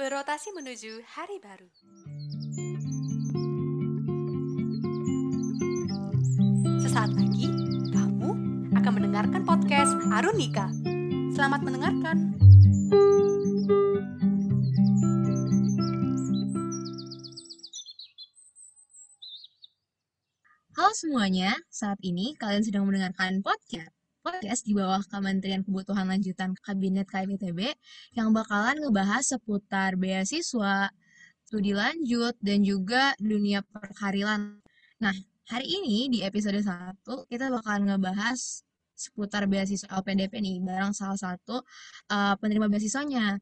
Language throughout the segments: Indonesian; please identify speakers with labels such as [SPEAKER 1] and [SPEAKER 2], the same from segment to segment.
[SPEAKER 1] Berotasi menuju hari baru. Sesaat lagi, kamu akan mendengarkan podcast Arunika. Selamat mendengarkan.
[SPEAKER 2] Halo semuanya, saat ini kalian sedang mendengarkan podcast podcast di bawah Kementerian Kebutuhan Lanjutan Kabinet KMITB yang bakalan ngebahas seputar beasiswa, studi lanjut, dan juga dunia perkarilan. Nah, hari ini di episode 1 kita bakalan ngebahas seputar beasiswa LPDP nih, bareng salah satu uh, penerima beasiswanya.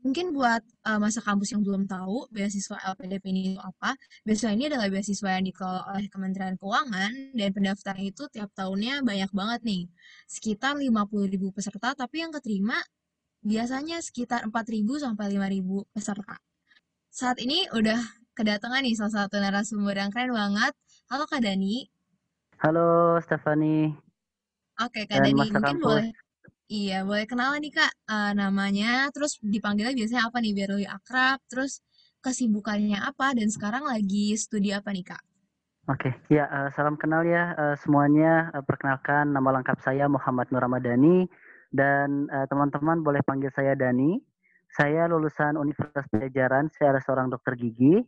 [SPEAKER 2] Mungkin buat uh, masa kampus yang belum tahu beasiswa LPDP ini itu apa, beasiswa ini adalah beasiswa yang dikelola oleh Kementerian Keuangan dan pendaftaran itu tiap tahunnya banyak banget nih. Sekitar 50 ribu peserta, tapi yang keterima biasanya sekitar 4 ribu sampai 5 ribu peserta. Saat ini udah kedatangan nih salah satu narasumber yang keren banget. Halo Kak Dani.
[SPEAKER 3] Halo Stefani.
[SPEAKER 2] Oke Kak Dani, mungkin kampus. boleh Iya, boleh kenalan nih Kak uh, namanya, terus dipanggilnya biasanya apa nih biar lebih akrab, terus kesibukannya apa, dan sekarang lagi studi apa nih Kak?
[SPEAKER 3] Oke, ya uh, salam kenal ya uh, semuanya. Uh, perkenalkan nama lengkap saya Muhammad Nur Ramadhani dan teman-teman uh, boleh panggil saya Dani. Saya lulusan Universitas Pajajaran, saya adalah seorang dokter gigi.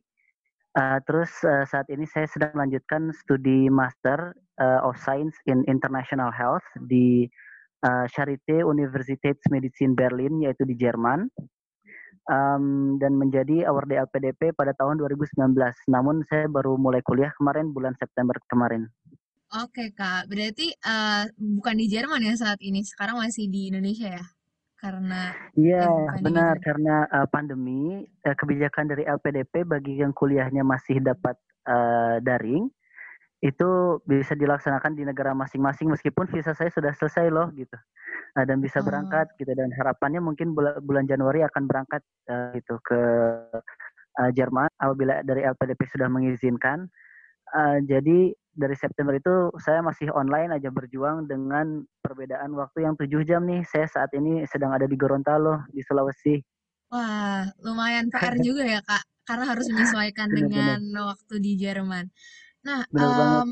[SPEAKER 3] Uh, terus uh, saat ini saya sedang melanjutkan studi Master uh, of Science in International Health di uh, Charité Universitätsmedizin Berlin yaitu di Jerman um, dan menjadi award LPDP pada tahun 2019. Namun saya baru mulai kuliah kemarin bulan September kemarin.
[SPEAKER 2] Oke kak, berarti uh, bukan di Jerman ya saat ini, sekarang masih di Indonesia ya? Karena
[SPEAKER 3] Iya benar karena uh, pandemi uh, kebijakan dari LPDP bagi yang kuliahnya masih dapat uh, daring itu bisa dilaksanakan di negara masing-masing meskipun visa saya sudah selesai loh gitu. Uh, dan bisa oh. berangkat gitu. Dan harapannya mungkin bulan, bulan Januari akan berangkat uh, gitu ke uh, Jerman apabila dari LPDP sudah mengizinkan. Uh, jadi dari September itu saya masih online aja berjuang dengan perbedaan waktu yang tujuh jam nih. Saya saat ini sedang ada di Gorontalo di Sulawesi.
[SPEAKER 2] Wah lumayan PR juga ya kak. Karena harus menyesuaikan dengan waktu di Jerman Nah, um,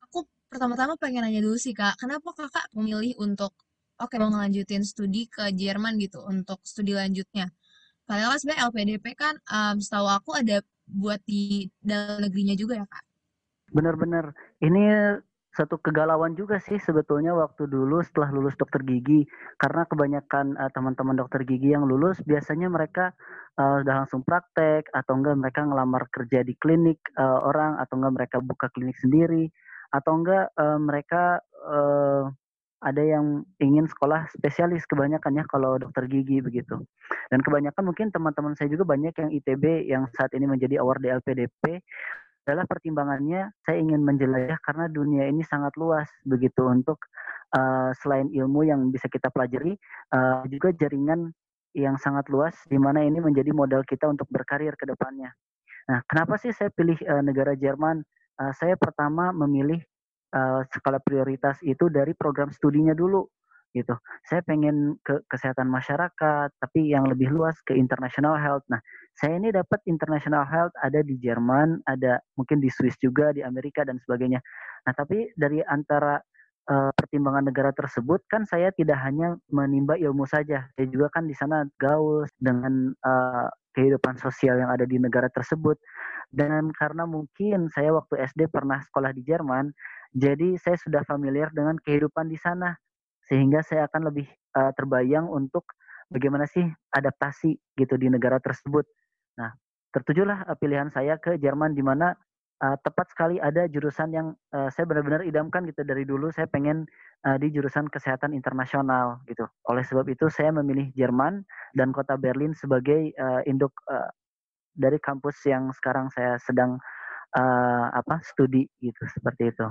[SPEAKER 2] aku pertama-tama pengen nanya dulu sih kak, kenapa kakak memilih untuk oke okay, mau ngelanjutin studi ke Jerman gitu untuk studi lanjutnya? Padahal sebenarnya LPDP kan um, setahu aku ada buat di dalam negerinya juga ya kak.
[SPEAKER 3] Bener-bener, ini satu kegalauan juga sih sebetulnya waktu dulu setelah lulus dokter gigi. Karena kebanyakan uh, teman-teman dokter gigi yang lulus biasanya mereka uh, udah langsung praktek atau enggak mereka ngelamar kerja di klinik uh, orang atau enggak mereka buka klinik sendiri. Atau enggak uh, mereka uh, ada yang ingin sekolah spesialis kebanyakan ya kalau dokter gigi begitu. Dan kebanyakan mungkin teman-teman saya juga banyak yang ITB yang saat ini menjadi award di LPDP adalah pertimbangannya saya ingin menjelajah karena dunia ini sangat luas begitu untuk uh, selain ilmu yang bisa kita pelajari uh, juga jaringan yang sangat luas di mana ini menjadi modal kita untuk berkarir ke depannya. Nah, kenapa sih saya pilih uh, negara Jerman? Uh, saya pertama memilih uh, skala prioritas itu dari program studinya dulu gitu. Saya pengen ke kesehatan masyarakat, tapi yang lebih luas ke international health. Nah, saya ini dapat international health ada di Jerman, ada mungkin di Swiss juga, di Amerika dan sebagainya. Nah, tapi dari antara uh, pertimbangan negara tersebut kan saya tidak hanya menimba ilmu saja, saya juga kan di sana gaul dengan uh, kehidupan sosial yang ada di negara tersebut. Dan karena mungkin saya waktu SD pernah sekolah di Jerman, jadi saya sudah familiar dengan kehidupan di sana sehingga saya akan lebih uh, terbayang untuk bagaimana sih adaptasi gitu di negara tersebut. Nah, tertujulah uh, pilihan saya ke Jerman di mana uh, tepat sekali ada jurusan yang uh, saya benar-benar idamkan gitu dari dulu saya pengen uh, di jurusan kesehatan internasional gitu. Oleh sebab itu saya memilih Jerman dan kota Berlin sebagai uh, induk uh, dari kampus yang sekarang saya sedang uh, apa studi gitu seperti itu.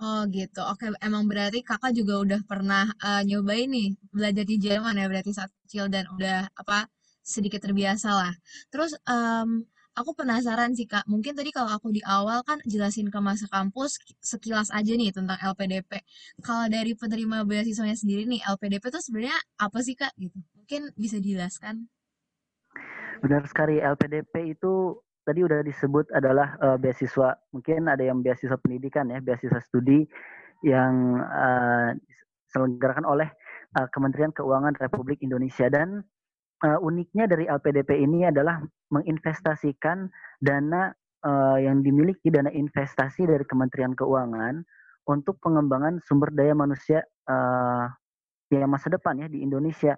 [SPEAKER 2] Oh gitu. Oke, emang berarti kakak juga udah pernah uh, nyobain nih belajar di Jerman ya berarti saat kecil dan udah apa sedikit terbiasa lah. Terus um, aku penasaran sih kak. Mungkin tadi kalau aku di awal kan jelasin ke masa kampus sekilas aja nih tentang LPDP. Kalau dari penerima beasiswanya sendiri nih LPDP itu sebenarnya apa sih kak? Gitu. Mungkin bisa dijelaskan?
[SPEAKER 3] Benar sekali LPDP itu tadi udah disebut adalah uh, beasiswa mungkin ada yang beasiswa pendidikan ya beasiswa studi yang uh, diselenggarakan oleh uh, Kementerian Keuangan Republik Indonesia dan uh, uniknya dari LPDP ini adalah menginvestasikan dana uh, yang dimiliki dana investasi dari Kementerian Keuangan untuk pengembangan sumber daya manusia uh, yang masa depan ya di Indonesia.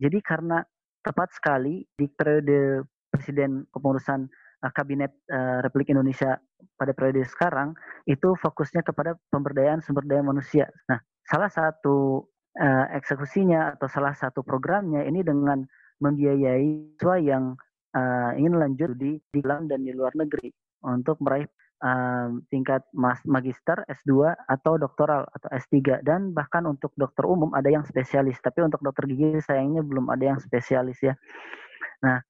[SPEAKER 3] Jadi karena tepat sekali di periode Presiden kepengurusan Kabinet uh, Republik Indonesia pada periode sekarang itu fokusnya kepada pemberdayaan sumber daya manusia. Nah, salah satu uh, eksekusinya atau salah satu programnya ini dengan membiayai siswa yang uh, ingin lanjut di di dalam dan di luar negeri untuk meraih um, tingkat mas, magister S2 atau doktoral atau S3 dan bahkan untuk dokter umum ada yang spesialis tapi untuk dokter gigi sayangnya belum ada yang spesialis ya. Nah,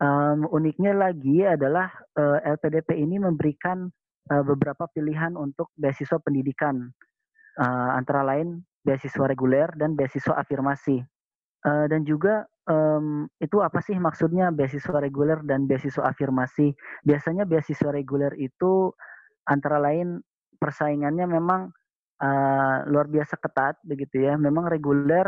[SPEAKER 3] um, uniknya lagi adalah uh, eh, LPDP ini memberikan uh, beberapa pilihan untuk beasiswa pendidikan uh, antara lain beasiswa reguler dan beasiswa afirmasi. Uh, dan juga um, itu apa sih maksudnya beasiswa reguler dan beasiswa afirmasi? Biasanya beasiswa reguler itu antara lain persaingannya memang uh, luar biasa ketat begitu ya. Memang reguler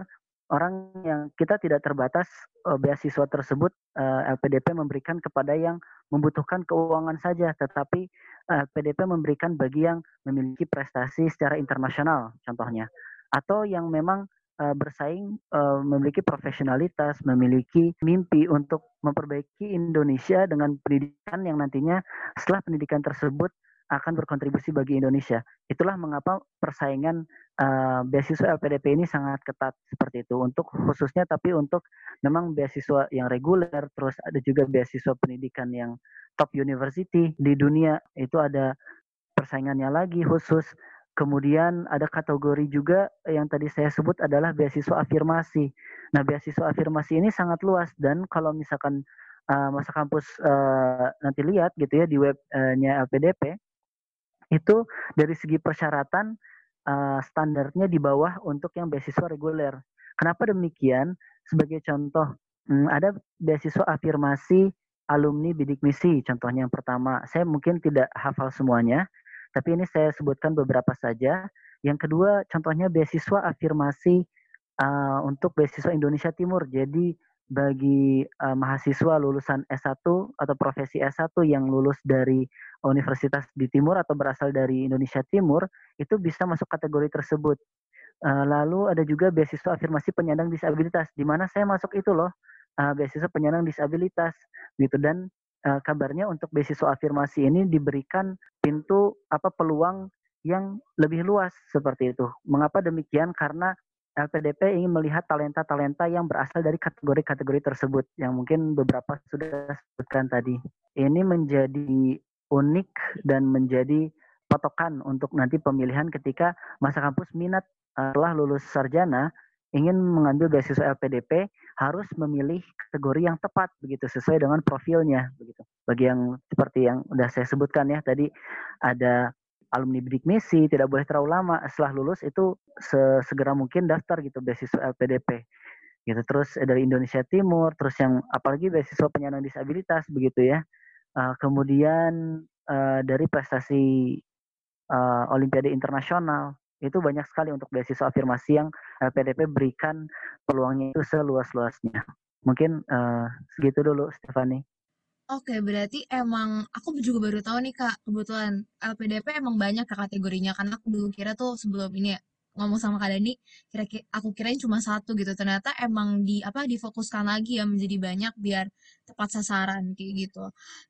[SPEAKER 3] orang yang kita tidak terbatas uh, beasiswa tersebut uh, LPDP memberikan kepada yang membutuhkan keuangan saja, tetapi uh, LPDP memberikan bagi yang memiliki prestasi secara internasional contohnya. Atau yang memang bersaing memiliki profesionalitas, memiliki mimpi untuk memperbaiki Indonesia dengan pendidikan yang nantinya setelah pendidikan tersebut akan berkontribusi bagi Indonesia. Itulah mengapa persaingan uh, beasiswa LPDP ini sangat ketat seperti itu. Untuk khususnya tapi untuk memang beasiswa yang reguler, terus ada juga beasiswa pendidikan yang top university di dunia itu ada persaingannya lagi khusus Kemudian ada kategori juga yang tadi saya sebut adalah beasiswa afirmasi. Nah, beasiswa afirmasi ini sangat luas dan kalau misalkan uh, masa kampus uh, nanti lihat gitu ya di webnya LPDP itu dari segi persyaratan uh, standarnya di bawah untuk yang beasiswa reguler. Kenapa demikian? Sebagai contoh, hmm, ada beasiswa afirmasi alumni bidik misi. Contohnya yang pertama, saya mungkin tidak hafal semuanya, tapi ini saya sebutkan beberapa saja. Yang kedua, contohnya beasiswa afirmasi uh, untuk beasiswa Indonesia Timur. Jadi bagi uh, mahasiswa lulusan S1 atau profesi S1 yang lulus dari universitas di Timur atau berasal dari Indonesia Timur, itu bisa masuk kategori tersebut. Uh, lalu ada juga beasiswa afirmasi penyandang disabilitas, di mana saya masuk itu loh, uh, beasiswa penyandang disabilitas, gitu. Dan kabarnya untuk beasiswa afirmasi ini diberikan pintu apa peluang yang lebih luas seperti itu. Mengapa demikian? Karena LPDP ingin melihat talenta-talenta yang berasal dari kategori-kategori tersebut yang mungkin beberapa sudah sebutkan tadi. Ini menjadi unik dan menjadi patokan untuk nanti pemilihan ketika masa kampus minat setelah lulus sarjana ingin mengambil beasiswa LPDP harus memilih kategori yang tepat begitu sesuai dengan profilnya begitu. Bagi yang seperti yang udah saya sebutkan ya tadi ada alumni bidik misi tidak boleh terlalu lama setelah lulus itu segera mungkin daftar gitu beasiswa LPDP gitu terus dari Indonesia Timur terus yang apalagi beasiswa penyandang disabilitas begitu ya uh, kemudian uh, dari prestasi uh, Olimpiade internasional itu banyak sekali untuk beasiswa afirmasi yang PDP berikan peluangnya itu seluas-luasnya. Mungkin uh, segitu dulu, Stefani.
[SPEAKER 2] Oke, berarti emang aku juga baru tahu nih kak, kebetulan LPDP emang banyak ke kategorinya karena aku dulu kira tuh sebelum ini ya, ngomong sama Kak Dani, kira, kira aku kirain cuma satu gitu. Ternyata emang di apa difokuskan lagi ya menjadi banyak biar tepat sasaran kayak gitu.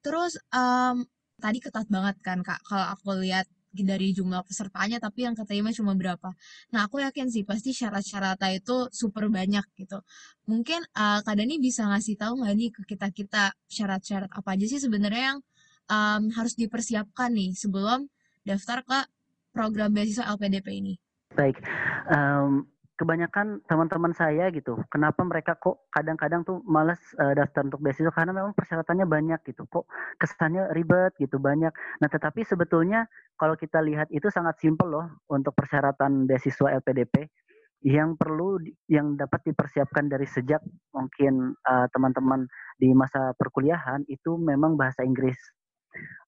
[SPEAKER 2] Terus um, tadi ketat banget kan kak kalau aku lihat dari jumlah pesertanya tapi yang keterima cuma berapa. Nah aku yakin sih pasti syarat-syaratnya itu super banyak gitu. Mungkin uh, Kak Dani bisa ngasih tahu nggak nih ke kita-kita syarat-syarat apa aja sih sebenarnya yang um, harus dipersiapkan nih sebelum daftar ke program beasiswa LPDP ini?
[SPEAKER 3] Baik, um, kebanyakan teman-teman saya gitu, kenapa mereka kok kadang-kadang tuh malas uh, daftar untuk beasiswa karena memang persyaratannya banyak gitu, kok kesannya ribet gitu banyak. Nah tetapi sebetulnya kalau kita lihat itu sangat simpel loh untuk persyaratan beasiswa LPDP. yang perlu yang dapat dipersiapkan dari sejak mungkin uh, teman-teman di masa perkuliahan itu memang bahasa Inggris.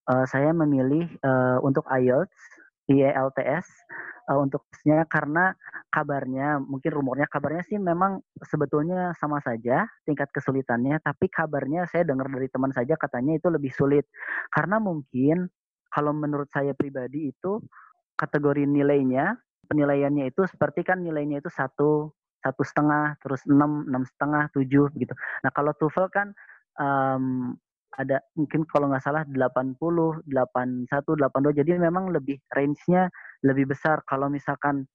[SPEAKER 3] Uh, saya memilih uh, untuk IELTS, IELTS uh, untuknya karena kabarnya mungkin rumornya kabarnya sih memang sebetulnya sama saja tingkat kesulitannya tapi kabarnya saya dengar dari teman saja katanya itu lebih sulit. Karena mungkin kalau menurut saya pribadi itu kategori nilainya penilaiannya itu seperti kan nilainya itu satu satu setengah terus enam enam setengah tujuh begitu nah kalau TOEFL kan um, ada mungkin kalau nggak salah 80, 81, 82. Jadi memang lebih range-nya lebih besar. Kalau misalkan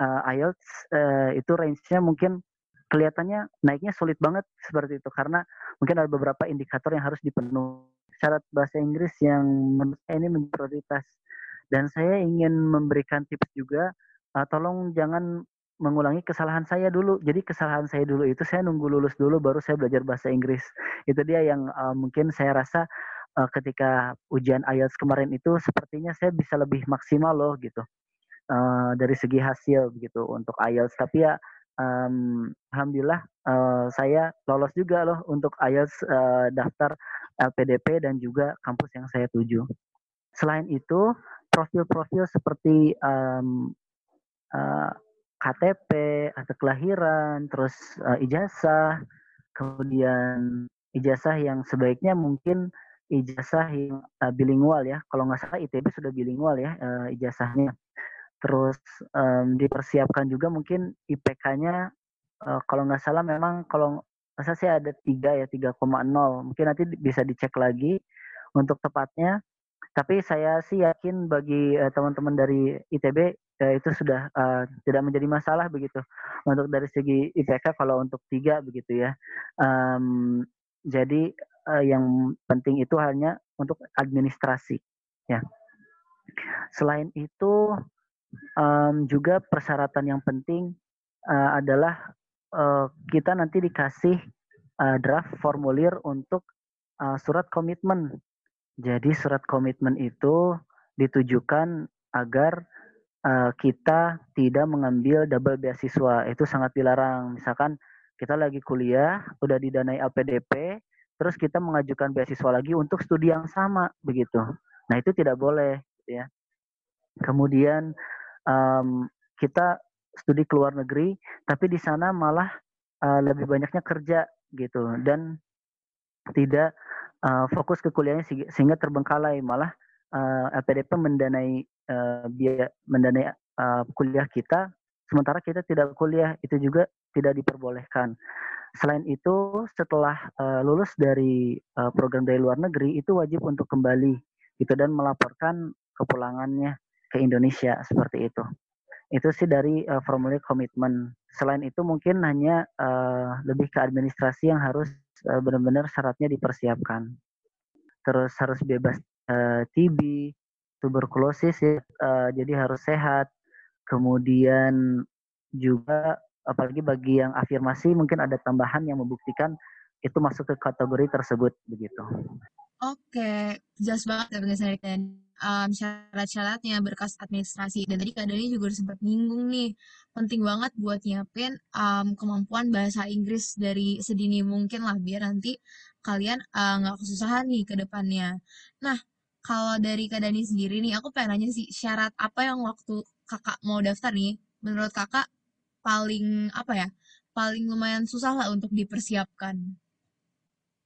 [SPEAKER 3] uh, IELTS uh, itu range-nya mungkin kelihatannya naiknya sulit banget seperti itu karena mungkin ada beberapa indikator yang harus dipenuhi. Syarat bahasa Inggris yang menurut saya ini menjadi prioritas. Dan saya ingin memberikan tips juga uh, tolong jangan mengulangi kesalahan saya dulu. Jadi kesalahan saya dulu itu saya nunggu lulus dulu baru saya belajar bahasa Inggris. Itu dia yang uh, mungkin saya rasa uh, ketika ujian IELTS kemarin itu sepertinya saya bisa lebih maksimal loh gitu. Uh, dari segi hasil gitu untuk IELTS tapi ya um, alhamdulillah uh, saya lolos juga loh untuk IELTS uh, daftar LPDP dan juga kampus yang saya tuju. Selain itu, profil-profil seperti um, KTP, akte kelahiran, terus uh, ijazah, kemudian ijazah yang sebaiknya mungkin ijazah yang uh, bilingual ya. Kalau nggak salah ITB sudah bilingual ya uh, ijazahnya. Terus um, dipersiapkan juga mungkin IPK-nya uh, kalau nggak salah memang kalau masa sih ada tiga ya 3,0 mungkin nanti bisa dicek lagi untuk tepatnya tapi saya sih yakin bagi teman-teman dari ITB ya itu sudah uh, tidak menjadi masalah begitu. Untuk dari segi IPK kalau untuk tiga begitu ya. Um, jadi uh, yang penting itu hanya untuk administrasi ya. Selain itu um, juga persyaratan yang penting uh, adalah uh, kita nanti dikasih uh, draft formulir untuk uh, surat komitmen. Jadi surat komitmen itu ditujukan agar uh, kita tidak mengambil double beasiswa itu sangat dilarang. Misalkan kita lagi kuliah, udah didanai LPDP, terus kita mengajukan beasiswa lagi untuk studi yang sama begitu. Nah itu tidak boleh, ya. Kemudian um, kita studi ke luar negeri, tapi di sana malah uh, lebih banyaknya kerja gitu dan tidak uh, fokus ke kuliahnya sehingga terbengkalai malah uh, LPDP mendanai uh, biaya mendanai uh, kuliah kita sementara kita tidak kuliah itu juga tidak diperbolehkan. Selain itu setelah uh, lulus dari uh, program dari luar negeri itu wajib untuk kembali gitu dan melaporkan kepulangannya ke Indonesia seperti itu. Itu sih dari uh, formulir komitmen. Selain itu mungkin hanya uh, lebih ke administrasi yang harus uh, benar-benar syaratnya dipersiapkan. Terus harus bebas uh, TB, tuberkulosis ya, uh, jadi harus sehat. Kemudian juga apalagi bagi yang afirmasi mungkin ada tambahan yang membuktikan itu masuk ke kategori tersebut begitu.
[SPEAKER 2] Oke, jelas banget ya berdasarkan um, syarat-syaratnya berkas administrasi dan tadi Kak Dani juga sempat nyinggung nih penting banget buat nyiapin um, kemampuan bahasa Inggris dari sedini mungkin lah biar nanti kalian nggak uh, kesusahan nih ke depannya. Nah, kalau dari Kak Dani sendiri nih, aku pengen nanya sih, syarat apa yang waktu kakak mau daftar nih, menurut kakak paling apa ya, paling lumayan susah lah untuk dipersiapkan?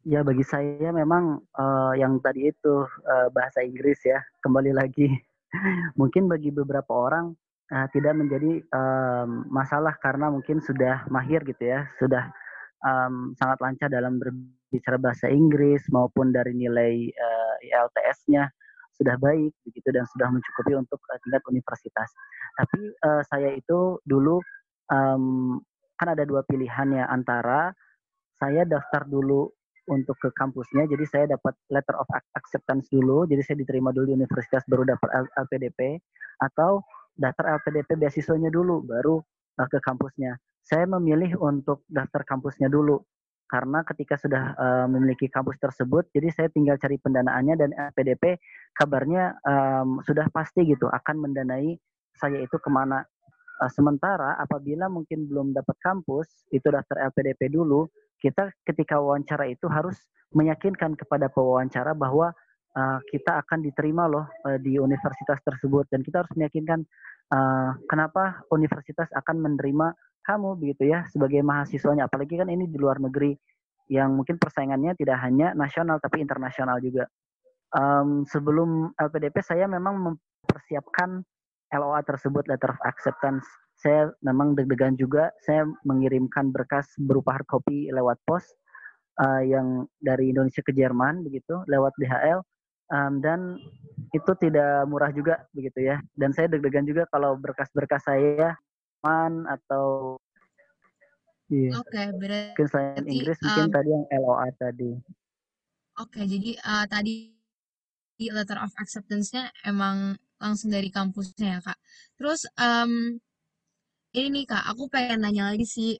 [SPEAKER 3] Ya bagi saya memang uh, yang tadi itu uh, bahasa Inggris ya, kembali lagi. mungkin bagi beberapa orang uh, tidak menjadi um, masalah karena mungkin sudah mahir gitu ya, sudah um, sangat lancar dalam berbicara bahasa Inggris maupun dari nilai uh, IELTS-nya sudah baik begitu dan sudah mencukupi untuk uh, tingkat universitas. Tapi uh, saya itu dulu um, kan ada dua pilihan ya antara saya daftar dulu untuk ke kampusnya, jadi saya dapat letter of acceptance dulu, jadi saya diterima dulu di universitas baru daftar LPDP, atau daftar LPDP beasiswanya dulu baru uh, ke kampusnya. Saya memilih untuk daftar kampusnya dulu karena ketika sudah uh, memiliki kampus tersebut, jadi saya tinggal cari pendanaannya dan PDP kabarnya um, sudah pasti gitu akan mendanai saya itu ke mana. Uh, sementara apabila mungkin belum dapat kampus, itu daftar LPDP dulu, kita ketika wawancara itu harus meyakinkan kepada pewawancara bahwa uh, kita akan diterima loh uh, di universitas tersebut. Dan kita harus meyakinkan uh, kenapa universitas akan menerima kamu begitu ya sebagai mahasiswanya. Apalagi kan ini di luar negeri yang mungkin persaingannya tidak hanya nasional tapi internasional juga. Um, sebelum LPDP saya memang mempersiapkan LOA tersebut letter of acceptance. Saya memang deg-degan juga saya mengirimkan berkas berupa hard copy lewat pos uh, yang dari Indonesia ke Jerman begitu lewat DHL um, dan itu tidak murah juga begitu ya dan saya deg-degan juga kalau berkas-berkas saya man atau
[SPEAKER 2] iya. Oke, okay, berarti
[SPEAKER 3] mungkin selain Inggris um, mungkin tadi yang LOA tadi.
[SPEAKER 2] Oke, okay, jadi uh, tadi letter of acceptance-nya emang langsung dari kampusnya ya, Kak. Terus um, ini nih, Kak, aku pengen nanya lagi sih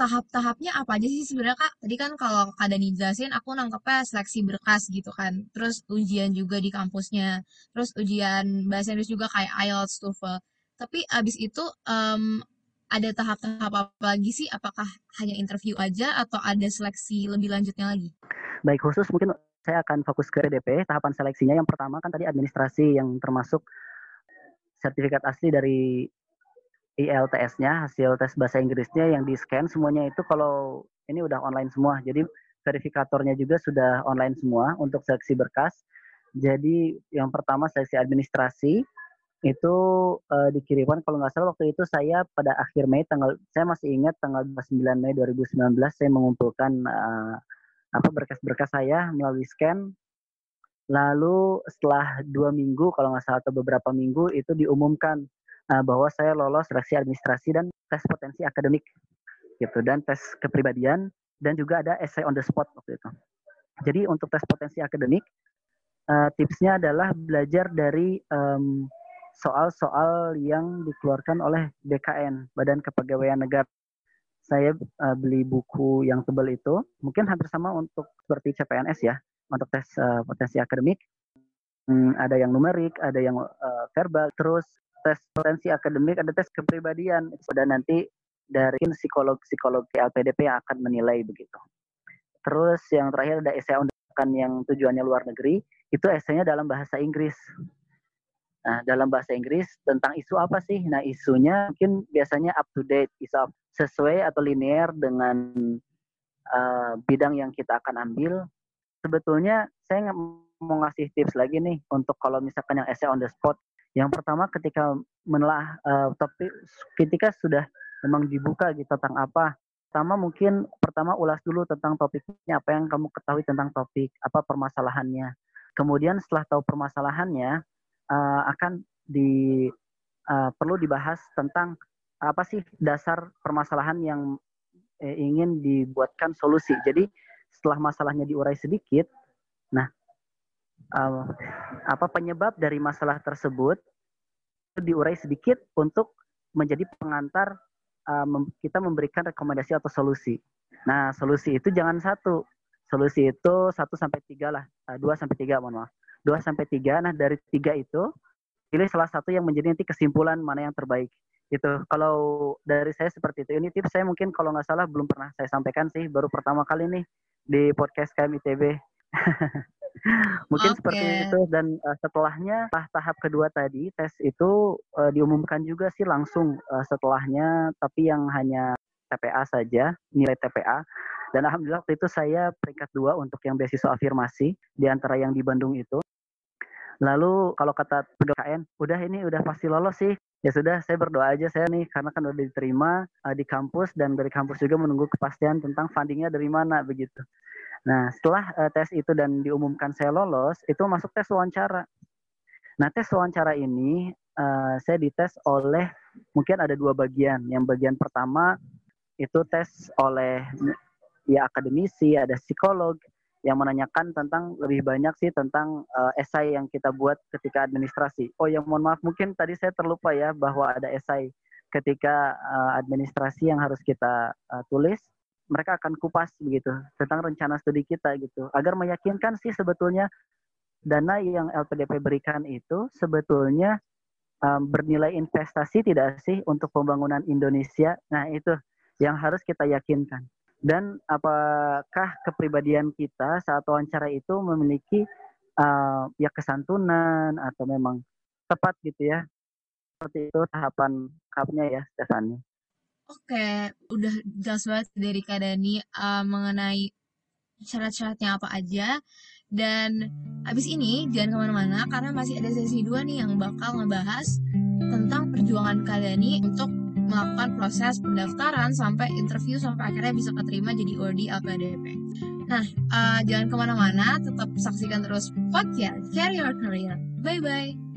[SPEAKER 2] tahap-tahapnya apa aja sih sebenarnya Kak? Tadi kan kalau Kak Dani jelasin aku nangkepnya seleksi berkas gitu kan. Terus ujian juga di kampusnya. Terus ujian bahasa Inggris juga kayak IELTS, TOEFL. Tapi abis itu um, ada tahap-tahap apa lagi sih? Apakah hanya interview aja atau ada seleksi lebih lanjutnya lagi?
[SPEAKER 3] Baik, khusus mungkin saya akan fokus ke DP. Tahapan seleksinya yang pertama kan tadi administrasi yang termasuk sertifikat asli dari IELTS-nya, hasil tes bahasa Inggrisnya yang di-scan semuanya itu kalau ini udah online semua. Jadi verifikatornya juga sudah online semua untuk seleksi berkas. Jadi yang pertama seleksi administrasi, itu uh, dikirimkan kalau nggak salah waktu itu saya pada akhir Mei tanggal saya masih ingat tanggal 29 Mei 2019 saya mengumpulkan uh, apa berkas-berkas saya melalui scan lalu setelah dua minggu kalau nggak salah atau beberapa minggu itu diumumkan uh, bahwa saya lolos seleksi administrasi dan tes potensi akademik gitu dan tes kepribadian dan juga ada essay on the spot waktu itu jadi untuk tes potensi akademik uh, tipsnya adalah belajar dari um, soal-soal yang dikeluarkan oleh BKN, Badan Kepegawaian Negara. Saya uh, beli buku yang tebal itu, mungkin hampir sama untuk seperti CPNS ya, untuk tes uh, potensi akademik. Hmm, ada yang numerik, ada yang uh, verbal, terus tes potensi akademik, ada tes kepribadian. Dan nanti dari psikolog-psikolog LPDP yang akan menilai begitu. Terus yang terakhir ada essay yang tujuannya luar negeri, itu esainya dalam bahasa Inggris. Nah, dalam bahasa Inggris tentang isu apa sih? Nah, isunya mungkin biasanya up to date, isu sesuai atau linear dengan uh, bidang yang kita akan ambil. Sebetulnya saya mau ngasih tips lagi nih untuk kalau misalkan yang essay on the spot. Yang pertama ketika menelah uh, topik, ketika sudah memang dibuka gitu tentang apa. Pertama mungkin pertama ulas dulu tentang topiknya, apa yang kamu ketahui tentang topik, apa permasalahannya. Kemudian setelah tahu permasalahannya, uh, akan di uh, perlu dibahas tentang apa sih dasar permasalahan yang eh, ingin dibuatkan solusi. Jadi setelah masalahnya diurai sedikit, uh, apa penyebab dari masalah tersebut diurai sedikit untuk menjadi pengantar uh, mem kita memberikan rekomendasi atau solusi. Nah solusi itu jangan satu, solusi itu satu sampai tiga lah, dua sampai tiga mohon maaf. 2 sampai 3. Nah, dari tiga itu pilih salah satu yang menjadi nanti kesimpulan mana yang terbaik. Itu kalau dari saya seperti itu. Ini tips saya mungkin kalau nggak salah belum pernah saya sampaikan sih, baru pertama kali nih di podcast KMITB. mungkin okay. seperti itu dan uh, setelahnya setelah tahap kedua tadi tes itu uh, diumumkan juga sih langsung uh, setelahnya tapi yang hanya TPA saja nilai TPA dan alhamdulillah waktu itu saya peringkat dua untuk yang beasiswa afirmasi di antara yang di Bandung itu Lalu kalau kata PKN, udah ini udah pasti lolos sih. Ya sudah, saya berdoa aja saya nih karena kan udah diterima uh, di kampus dan dari kampus juga menunggu kepastian tentang fundingnya dari mana begitu. Nah setelah uh, tes itu dan diumumkan saya lolos, itu masuk tes wawancara. Nah tes wawancara ini uh, saya dites oleh mungkin ada dua bagian. Yang bagian pertama itu tes oleh ya akademisi, ada psikolog, yang menanyakan tentang lebih banyak sih tentang uh, esai yang kita buat ketika administrasi. Oh ya mohon maaf mungkin tadi saya terlupa ya bahwa ada esai ketika uh, administrasi yang harus kita uh, tulis. Mereka akan kupas begitu tentang rencana studi kita gitu agar meyakinkan sih sebetulnya dana yang LPDP berikan itu sebetulnya um, bernilai investasi tidak sih untuk pembangunan Indonesia? Nah, itu yang harus kita yakinkan. Dan apakah kepribadian kita saat wawancara itu memiliki uh, ya kesantunan atau memang tepat gitu ya? Seperti itu tahapan kapnya ya, Stefani.
[SPEAKER 2] Oke, udah jelas banget dari Kak Dani uh, mengenai syarat-syaratnya apa aja. Dan abis ini jangan ke mana-mana karena masih ada sesi dua nih yang bakal ngebahas tentang perjuangan Kak Dani untuk melakukan proses pendaftaran sampai interview sampai akhirnya bisa keterima jadi ORD LPDP. Nah, uh, jangan ke mana-mana, tetap saksikan terus podcast Carry Your Career. Bye-bye!